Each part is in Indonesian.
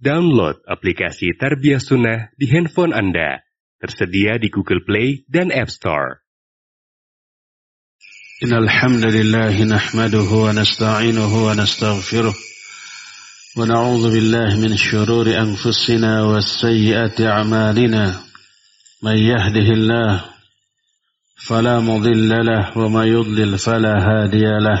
Download aplikasi Tarbiyah Sunnah di handphone Anda. Tersedia di Google Play dan App Store. إن الحمد لله نحمده ونستعينه ونستغفره ونعوذ بالله من شرور أنفسنا والسيئات أعمالنا من يهده الله فلا مضل له وما يضلل فلا هادي له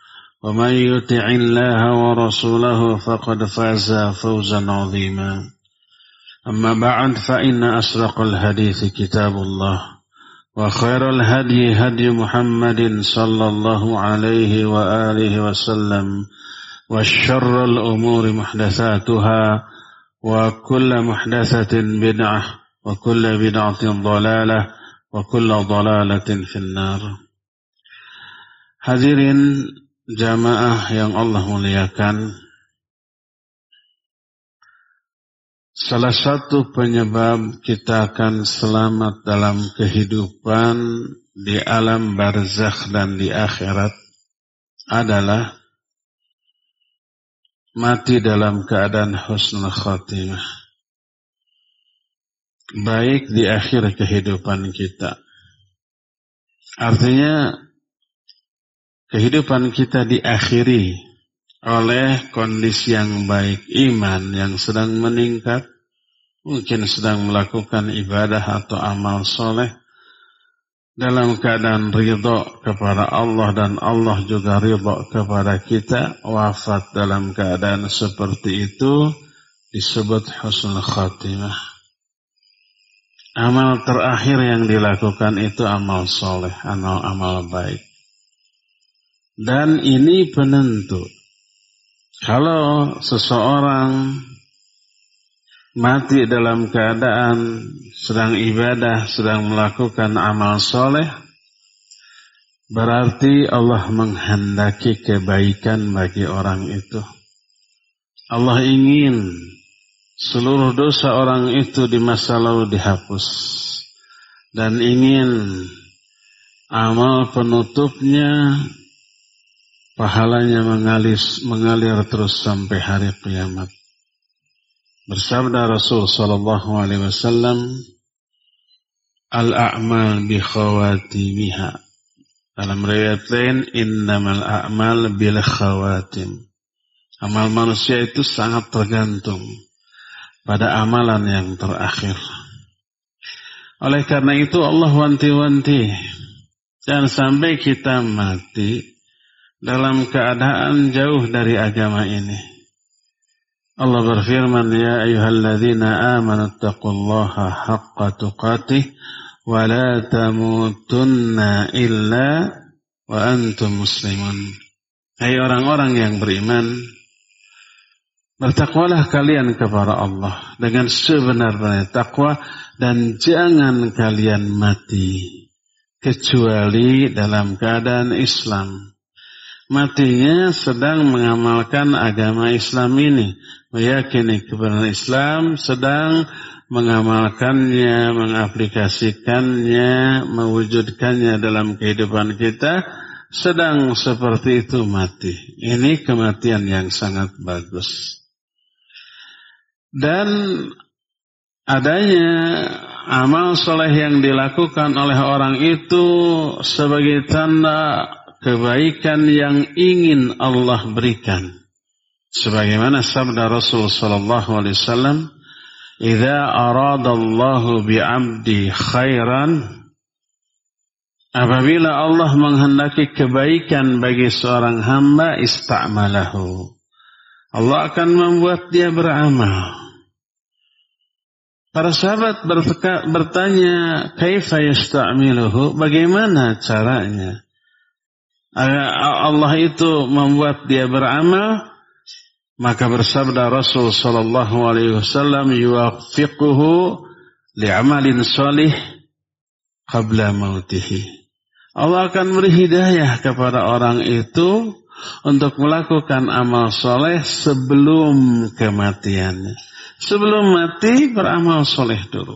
ومن يطع الله ورسوله فقد فاز فوزا عظيما. أما بعد فإن أصدق الحديث كتاب الله وخير الهدي هدي محمد صلى الله عليه وآله وسلم والشر الأمور محدثاتها وكل محدثة بدعة وكل بدعة ضلالة وكل ضلالة في النار. Hadirin jamaah yang Allah muliakan Salah satu penyebab kita akan selamat dalam kehidupan di alam barzakh dan di akhirat adalah mati dalam keadaan husnul khatimah. Baik di akhir kehidupan kita. Artinya kehidupan kita diakhiri oleh kondisi yang baik, iman yang sedang meningkat, mungkin sedang melakukan ibadah atau amal soleh, dalam keadaan ridho kepada Allah dan Allah juga ridho kepada kita, wafat dalam keadaan seperti itu disebut husnul khatimah. Amal terakhir yang dilakukan itu amal soleh, amal amal baik. Dan ini penentu. Kalau seseorang mati dalam keadaan sedang ibadah, sedang melakukan amal soleh, berarti Allah menghendaki kebaikan bagi orang itu. Allah ingin seluruh dosa orang itu di masa lalu dihapus. Dan ingin amal penutupnya pahalanya mengalir, mengalir terus sampai hari kiamat. Bersabda Rasul sallallahu alaihi wasallam, "Al-a'mal bi khawatimiha." Dalam riwayat lain, "Innamal a'mal bil khawatim." Amal manusia itu sangat tergantung pada amalan yang terakhir. Oleh karena itu Allah wanti-wanti jangan sampai kita mati dalam keadaan jauh dari agama ini. Allah berfirman, Ya ayuhalladzina amanu taqullaha haqqa tuqatih wa la tamutunna illa wa antum muslimun. Hai orang-orang yang beriman, bertakwalah kalian kepada Allah dengan sebenar-benarnya takwa dan jangan kalian mati kecuali dalam keadaan Islam matinya sedang mengamalkan agama Islam ini, meyakini kebenaran Islam, sedang mengamalkannya, mengaplikasikannya, mewujudkannya dalam kehidupan kita, sedang seperti itu mati. Ini kematian yang sangat bagus. Dan adanya amal soleh yang dilakukan oleh orang itu sebagai tanda kebaikan yang ingin Allah berikan. Sebagaimana sabda Rasul sallallahu alaihi wasallam, Idza aradallahu bi'abdi khairan Apabila Allah menghendaki kebaikan bagi seorang hamba ista'malahu. Allah akan membuat dia beramal. Para sahabat bertanya, "Kaifa yasta'miluhu?" Bagaimana caranya? Allah itu membuat dia beramal, maka bersabda Rasul sallallahu alaihi wasallam, "Yuwaffiquhu li'amalin salih qabla mautihi." Allah akan beri hidayah kepada orang itu untuk melakukan amal soleh sebelum kematiannya. Sebelum mati beramal soleh dulu.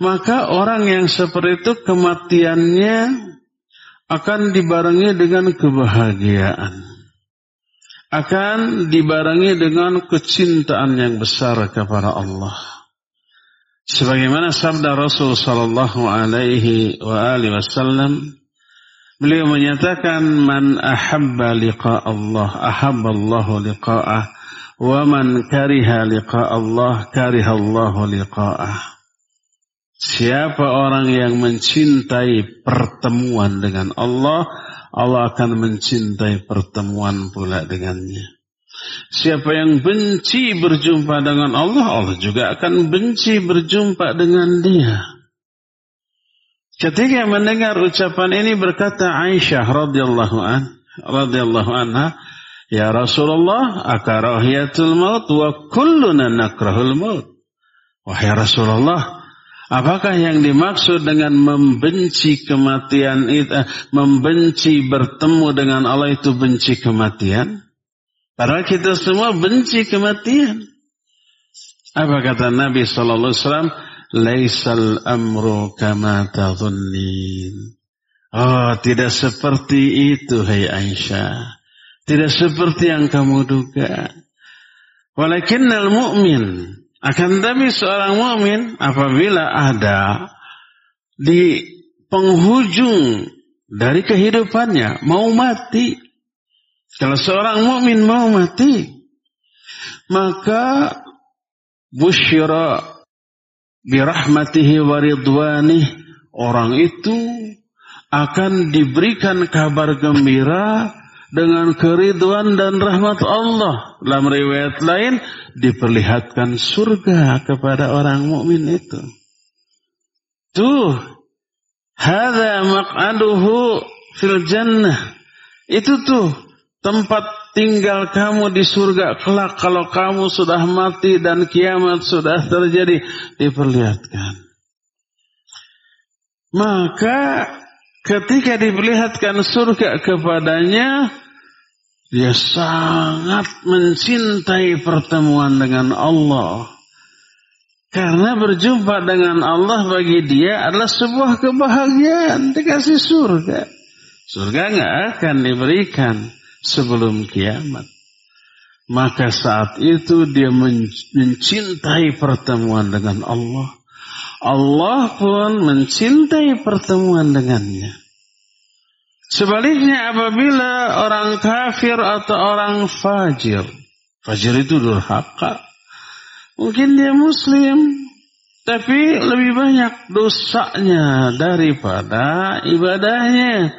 Maka orang yang seperti itu kematiannya akan dibarengi dengan kebahagiaan. Akan dibarengi dengan kecintaan yang besar kepada Allah. Sebagaimana sabda Rasul sallallahu alaihi wa alihi wasallam beliau menyatakan man ahabba liqa Allah ahabba Allah liqa'ah wa man kariha liqa Allah kariha Allah liqa'ah Siapa orang yang mencintai pertemuan dengan Allah Allah akan mencintai pertemuan pula dengannya Siapa yang benci berjumpa dengan Allah, Allah juga akan benci berjumpa dengan dia. Ketika mendengar ucapan ini berkata Aisyah radhiyallahu an, radhiyallahu anha, "Ya Rasulullah, akarahiyatul maut wa kulluna nakrahul maut." Wahai Rasulullah, apakah yang dimaksud dengan membenci kematian itu, eh, membenci bertemu dengan Allah itu benci kematian? Padahal kita semua benci kematian. Apa kata Nabi Sallallahu Alaihi Wasallam? Laisal amru kama. Oh, tidak seperti itu, hai Aisyah. Tidak seperti yang kamu duga. Walakinnal mu'min. Akan tapi seorang mukmin apabila ada di penghujung dari kehidupannya mau mati. Kalau seorang mukmin mau mati, maka busyira birahmatihi wa ridwanih orang itu akan diberikan kabar gembira dengan keriduan dan rahmat Allah. Dalam riwayat lain diperlihatkan surga kepada orang mukmin itu. Tuh, hadza maq'aduhu fil jannah. Itu tuh tempat tinggal kamu di surga kelak kalau kamu sudah mati dan kiamat sudah terjadi diperlihatkan. Maka ketika diperlihatkan surga kepadanya dia sangat mencintai pertemuan dengan Allah. Karena berjumpa dengan Allah bagi dia adalah sebuah kebahagiaan dikasih surga. Surga nggak akan diberikan sebelum kiamat. Maka saat itu dia mencintai pertemuan dengan Allah. Allah pun mencintai pertemuan dengannya. Sebaliknya apabila orang kafir atau orang fajir. Fajir itu durhaka. Mungkin dia muslim. Tapi lebih banyak dosanya daripada ibadahnya.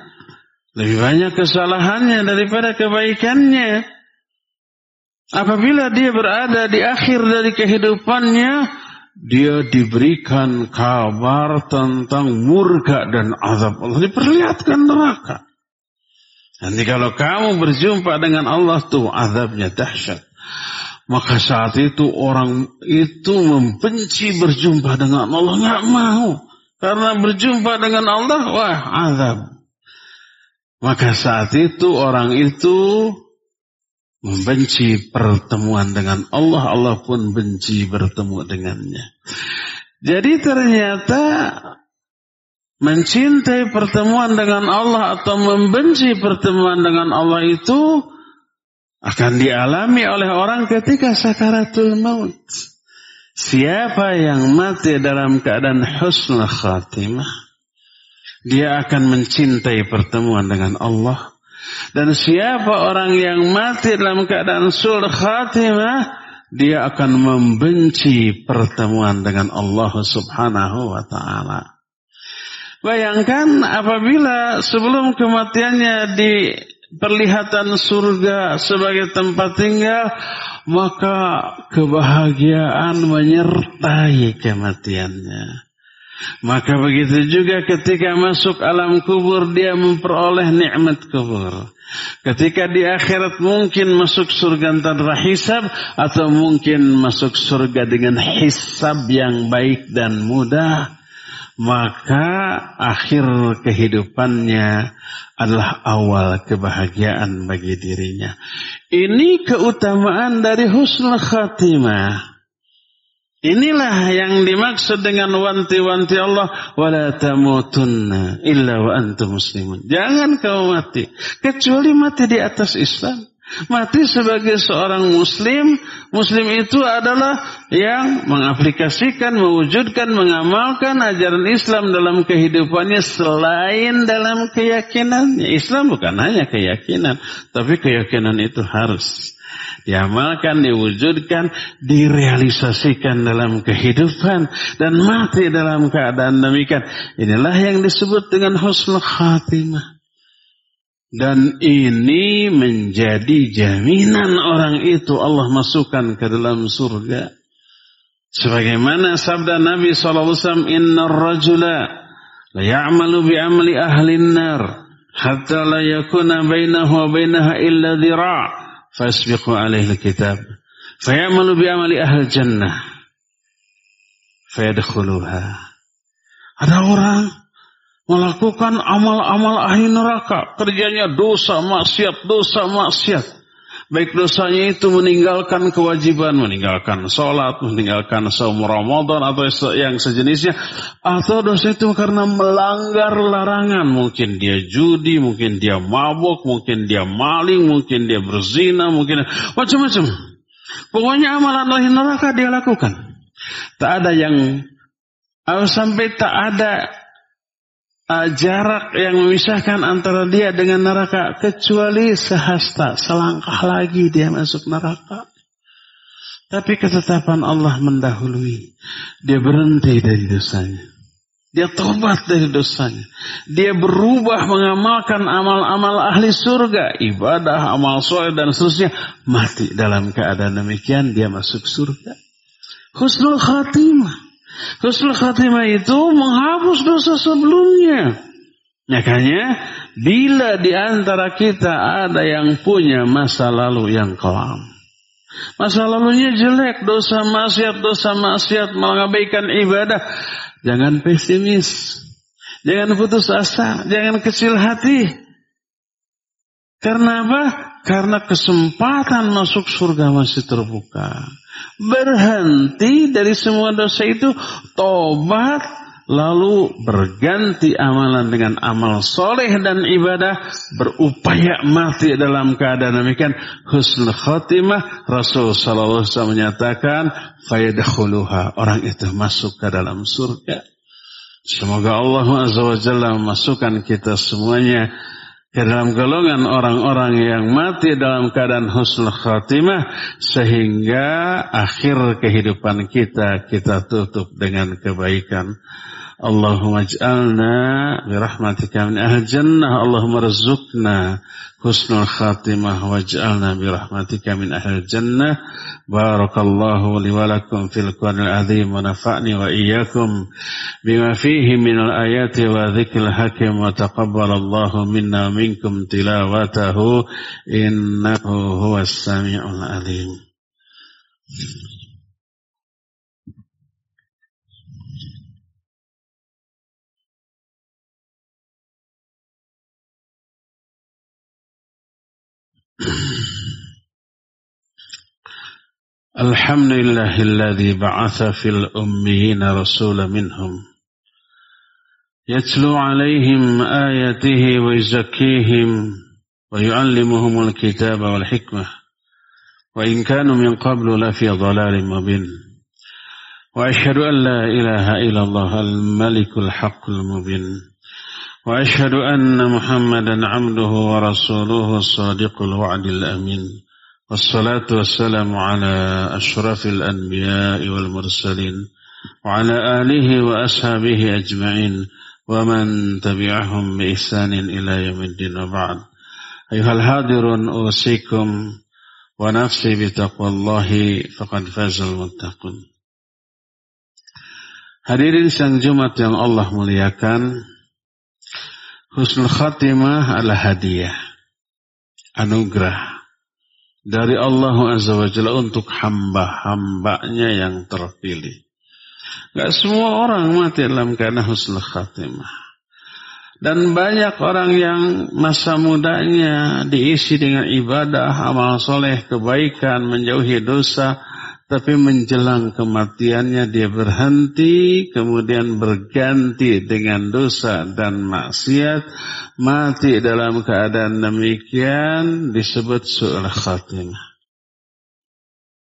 Lebih banyak kesalahannya daripada kebaikannya. Apabila dia berada di akhir dari kehidupannya, dia diberikan kabar tentang murka dan azab Allah. Diperlihatkan neraka. Nanti kalau kamu berjumpa dengan Allah tuh azabnya dahsyat. Maka saat itu orang itu membenci berjumpa dengan Allah. Nggak mau. Karena berjumpa dengan Allah, wah azab. Maka saat itu orang itu membenci pertemuan dengan Allah, Allah pun benci bertemu dengannya. Jadi ternyata mencintai pertemuan dengan Allah atau membenci pertemuan dengan Allah itu akan dialami oleh orang ketika sakaratul maut. Siapa yang mati dalam keadaan husnul khatimah, dia akan mencintai pertemuan dengan Allah. Dan siapa orang yang mati dalam keadaan sul khatimah, dia akan membenci pertemuan dengan Allah Subhanahu wa taala. Bayangkan apabila sebelum kematiannya di perlihatan surga sebagai tempat tinggal, maka kebahagiaan menyertai kematiannya. Maka begitu juga ketika masuk alam kubur dia memperoleh nikmat kubur. Ketika di akhirat mungkin masuk surga tanpa hisab atau mungkin masuk surga dengan hisab yang baik dan mudah maka akhir kehidupannya adalah awal kebahagiaan bagi dirinya. Ini keutamaan dari husnul khatimah. Inilah yang dimaksud dengan wanti-wanti Allah wala tamutunna illa wa antum muslimun. Jangan kau mati kecuali mati di atas Islam. Mati sebagai seorang muslim, muslim itu adalah yang mengaplikasikan, mewujudkan, mengamalkan ajaran Islam dalam kehidupannya selain dalam keyakinannya. Islam bukan hanya keyakinan, tapi keyakinan itu harus diamalkan, diwujudkan, direalisasikan dalam kehidupan dan mati dalam keadaan demikian. Inilah yang disebut dengan husnul khatimah. Dan ini menjadi jaminan orang itu Allah masukkan ke dalam surga. Sebagaimana sabda Nabi SAW, Inna rajula la ya'malu bi'amli ahli nar hatta la yakuna bainahu wa bainaha illa dhira' fasbiqu alaihi kitab fayamalu bi'amali ahli jannah fayadkhuluha. Ada orang melakukan amal-amal ahli neraka. Kerjanya dosa, maksiat, dosa, maksiat. Baik dosanya itu meninggalkan kewajiban, meninggalkan sholat, meninggalkan saum Ramadan atau yang sejenisnya. Atau dosa itu karena melanggar larangan. Mungkin dia judi, mungkin dia mabuk, mungkin dia maling, mungkin dia berzina, mungkin macam-macam. Pokoknya amalan ahli neraka dia lakukan. Tak ada yang sampai tak ada jarak yang memisahkan antara dia dengan neraka kecuali sehasta selangkah lagi dia masuk neraka. Tapi ketetapan Allah mendahului. Dia berhenti dari dosanya. Dia tobat dari dosanya. Dia berubah mengamalkan amal-amal ahli surga. Ibadah, amal soleh dan seterusnya. Mati dalam keadaan demikian dia masuk surga. Husnul khatimah. Husnul khatimah itu menghapus dosa sebelumnya. Makanya bila di antara kita ada yang punya masa lalu yang kelam. Masa lalunya jelek, dosa maksiat, dosa maksiat, mengabaikan ibadah. Jangan pesimis. Jangan putus asa, jangan kecil hati. Karena apa? Karena kesempatan masuk surga masih terbuka berhenti dari semua dosa itu, tobat, lalu berganti amalan dengan amal soleh dan ibadah, berupaya mati dalam keadaan demikian, husnul khotimah, Rasul Wasallam menyatakan, fayadakhuluha, orang itu masuk ke dalam surga. Semoga Allah Jalla memasukkan kita semuanya ke dalam golongan orang-orang yang mati dalam keadaan husnul khatimah sehingga akhir kehidupan kita kita tutup dengan kebaikan. Allahumma ij'alna bi rahmatika min ahli jannah. Allahumma rizukna husnul khatimah waj'alna bi rahmatika min ahli jannah. Barakallahu li wa lakum fil qur'anil azim wa nafa'ni wa iyyakum bima fihi min al ayati wa dhikril hakim wa taqabbalallahu minna الحمد لله الذي بعث في الأميين رسولا منهم يتلو عليهم آياته ويزكيهم ويعلمهم الكتاب والحكمة وإن كانوا من قبل لفي ضلال مبين وأشهد أن لا إله إلا الله الملك الحق المبين وأشهد أن محمدا عبده ورسوله الصادق الوعد الأمين. والصلاة والسلام على أشرف الأنبياء والمرسلين وعلى آله وأصحابه أجمعين ومن تبعهم بإحسان إلى يوم الدين وبعد. أيها الحاضرون أوصيكم ونفسي بتقوى الله فقد فاز المتقون. Hadirin sang Jumat yang Allah muliakan, husnul khatimah adalah hadiah, anugerah dari Allah Azza wa Jalla untuk hamba-hambanya yang terpilih. Gak semua orang mati dalam keadaan husnul khatimah. Dan banyak orang yang masa mudanya diisi dengan ibadah, amal soleh, kebaikan, menjauhi dosa, tapi menjelang kematiannya dia berhenti, kemudian berganti dengan dosa dan maksiat. Mati dalam keadaan demikian disebut su'ul khatimah.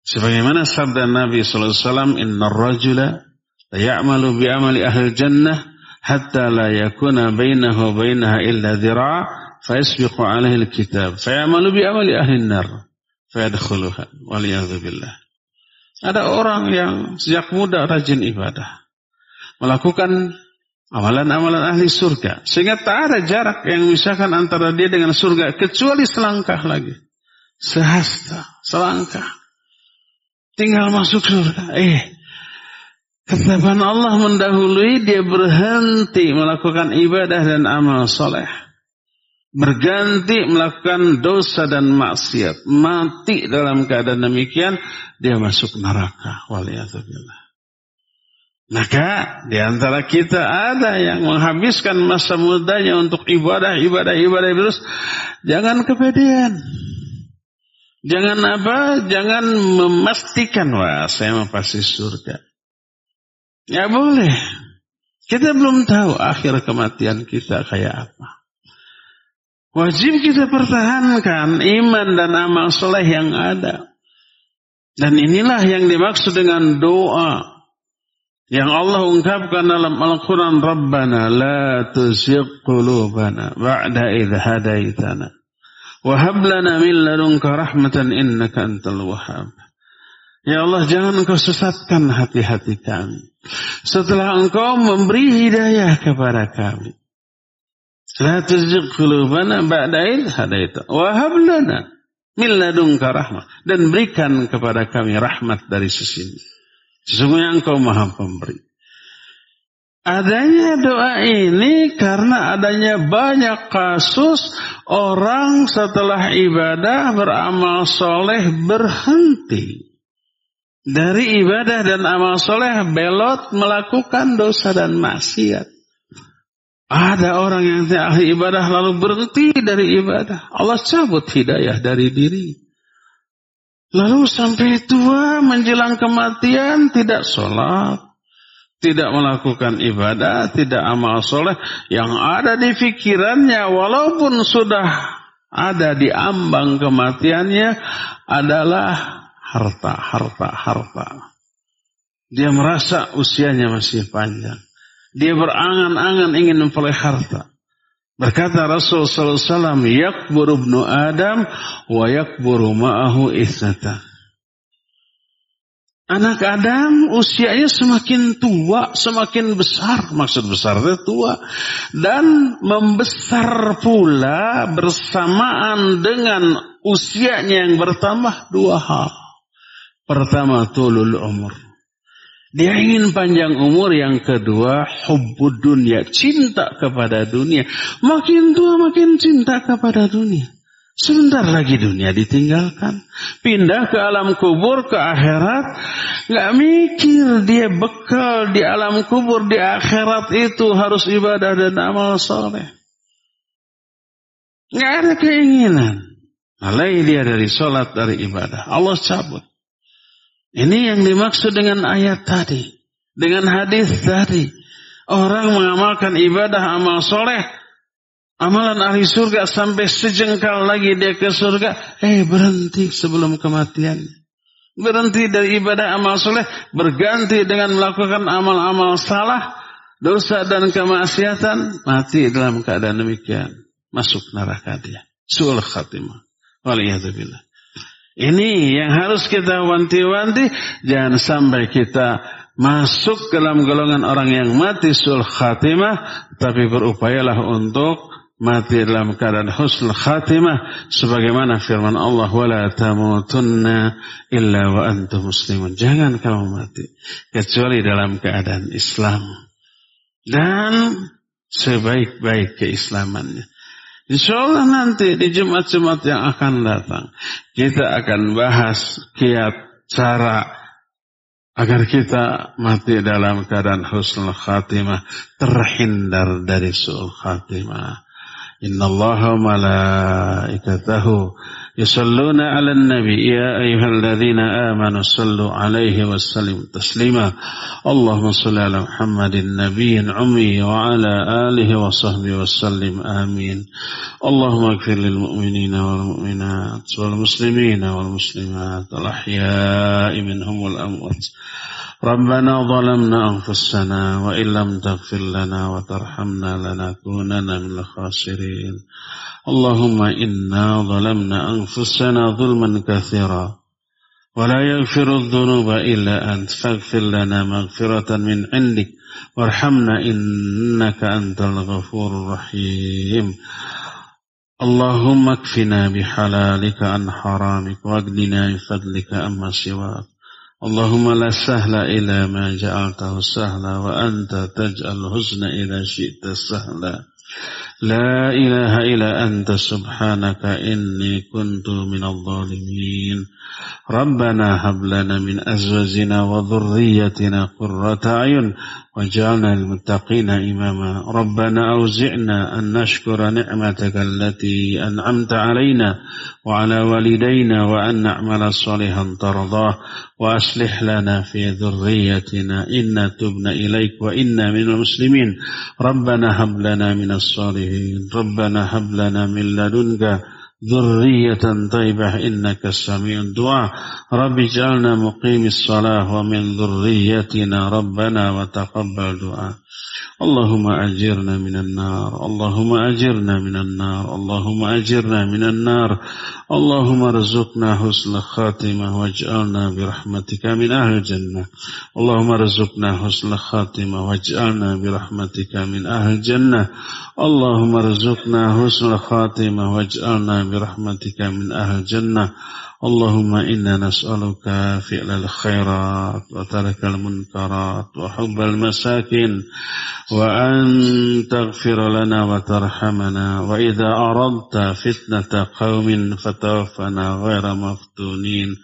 Sebagaimana sabda Nabi SAW, Inna rajula ya'malu bi'amali ahli jannah hatta la yakuna bainahu bainaha illa dhira' fayasbiqu alaihi al-kitab fayamalu bi'amali ahli nar fayadkhuluha waliyadhu billah. Ada orang yang sejak muda rajin ibadah. Melakukan amalan-amalan ahli surga. Sehingga tak ada jarak yang memisahkan antara dia dengan surga. Kecuali selangkah lagi. Sehasta, selangkah. Tinggal masuk surga. Eh, ketetapan Allah mendahului dia berhenti melakukan ibadah dan amal soleh berganti melakukan dosa dan maksiat, mati dalam keadaan demikian, dia masuk neraka. Waliyahzubillah. Maka di antara kita ada yang menghabiskan masa mudanya untuk ibadah, ibadah, ibadah terus. Jangan kepedean. Jangan apa? Jangan memastikan wah saya mau pasti surga. Ya boleh. Kita belum tahu akhir kematian kita kayak apa. Wajib kita pertahankan iman dan amal soleh yang ada. Dan inilah yang dimaksud dengan doa. Yang Allah ungkapkan dalam Al-Quran. Rabbana la tuzigh qulubana ba'da idh hadaitana. Wahab lana min ladunka rahmatan innaka antal wahab. Ya Allah jangan engkau sesatkan hati-hati kami. Setelah engkau memberi hidayah kepada kami. La tuzigh qulubana ba'da id hadaita wa hab lana min ladunka rahmah dan berikan kepada kami rahmat dari sisimu. Sesungguhnya Engkau Maha Pemberi. Adanya doa ini karena adanya banyak kasus orang setelah ibadah beramal soleh berhenti. Dari ibadah dan amal soleh belot melakukan dosa dan maksiat. Ada orang yang tidak ahli ibadah lalu berhenti dari ibadah. Allah cabut hidayah dari diri. Lalu sampai tua menjelang kematian tidak sholat. Tidak melakukan ibadah, tidak amal soleh. Yang ada di pikirannya walaupun sudah ada di ambang kematiannya adalah harta, harta, harta. Dia merasa usianya masih panjang. Dia berangan-angan ingin memperoleh harta. Berkata Rasul sallallahu alaihi wasallam, "Yakburu ibnu Adam wa yakburu ma'ahu isnata." Anak Adam usianya semakin tua, semakin besar. Maksud besar itu tua. Dan membesar pula bersamaan dengan usianya yang bertambah dua hal. Pertama, tulul umur. Dia ingin panjang umur yang kedua hubbud dunia, cinta kepada dunia. Makin tua makin cinta kepada dunia. Sebentar lagi dunia ditinggalkan. Pindah ke alam kubur, ke akhirat. Gak mikir dia bekal di alam kubur, di akhirat itu harus ibadah dan amal soleh. Gak ada keinginan. Alai dia dari sholat, dari ibadah. Allah cabut. Ini yang dimaksud dengan ayat tadi. Dengan hadis tadi. Orang mengamalkan ibadah amal soleh. Amalan ahli surga sampai sejengkal lagi dia ke surga. Eh berhenti sebelum kematian. Berhenti dari ibadah amal soleh. Berganti dengan melakukan amal-amal salah. Dosa dan kemaksiatan. Mati dalam keadaan demikian. Masuk neraka dia. Su'ul khatimah. Waliyahzubillah. Ini yang harus kita wanti-wanti. Jangan sampai kita masuk dalam golongan orang yang mati sul khatimah. Tapi berupayalah untuk mati dalam keadaan husnul khatimah. Sebagaimana firman Allah. Wala tamutunna illa wa antum muslimun. Jangan kamu mati. Kecuali dalam keadaan Islam. Dan sebaik-baik keislamannya. Insya Allah nanti di Jumat-Jumat yang akan datang kita akan bahas kiat cara agar kita mati dalam keadaan husnul khatimah terhindar dari su'ul khatimah. Inna Allah malaikatahu يصلون على النبي يا أيها الذين آمنوا صلوا عليه وسلموا تسليما. اللهم صل على محمد النبي العمي وعلى آله وصحبه وسلم آمين. اللهم اغفر للمؤمنين والمؤمنات والمسلمين والمسلمات الأحياء منهم والأموات. ربنا ظلمنا أنفسنا وإن لم تغفر لنا وترحمنا لنكونن من الخاسرين. اللهم إنا ظلمنا أنفسنا ظلما كثيرا ولا يغفر الذنوب إلا أنت. فاغفر لنا مغفرة من عندك وارحمنا إنك أنت الغفور الرحيم. اللهم اكفنا بحلالك عن حرامك وأغننا بفضلك أما سواك. اللهم لا سهل إلا ما جعلته سهلا وأنت تجعل الحزن إذا شئت سهلا. لا إله إلا أنت سبحانك إني كنت من الظالمين. ربنا هب لنا من أزواجنا وذريتنا قرة أعين وجعلنا للمتقين إماما. ربنا أوزعنا أن نشكر نعمتك التي أنعمت علينا وعلى والدينا وأن نعمل صالحا ترضاه. وأصلح لنا في ذريتنا إنا تبنا إليك وإنا من المسلمين. ربنا هب لنا من الصالحين. ربنا هب لنا من لدنك ذرية طيبة إنك السميع الدعاء. رب اجعلنا مقيم الصلاة ومن ذريتنا ربنا وتقبل دعاء. اللهم أجرنا من النار اللهم أجرنا من النار اللهم أجرنا من النار. اللهم ارزقنا حسن الخاتمة واجعلنا برحمتك من أهل الجنة. اللهم ارزقنا حسن الخاتمة واجعلنا برحمتك من أهل الجنة. اللهم ارزقنا حسن الخاتمة واجعلنا برحمتك من أهل الجنة. اللهم إنا نسألك فعل الخيرات وترك المنكرات وحب المساكن وأن تغفر لنا وترحمنا وإذا أردت فتنة قوم فتوفنا غير مفتونين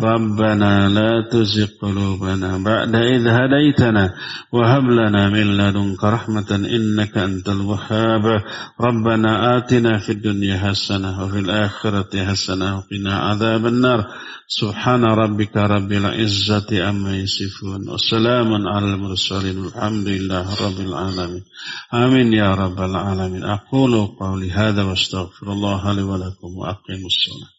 ربنا لا تزغ قلوبنا بعد إذ هديتنا وهب لنا من لدنك رحمة إنك أنت الوهاب ربنا آتنا في الدنيا حسنة وفي الآخرة حسنة وقنا عذاب النار. سبحان ربك رب العزة أما يصفون وسلام على المرسلين الحمد لله رب العالمين. آمين يا رب العالمين. أقول قولي هذا واستغفر الله لي ولكم وأقيم الصلاة.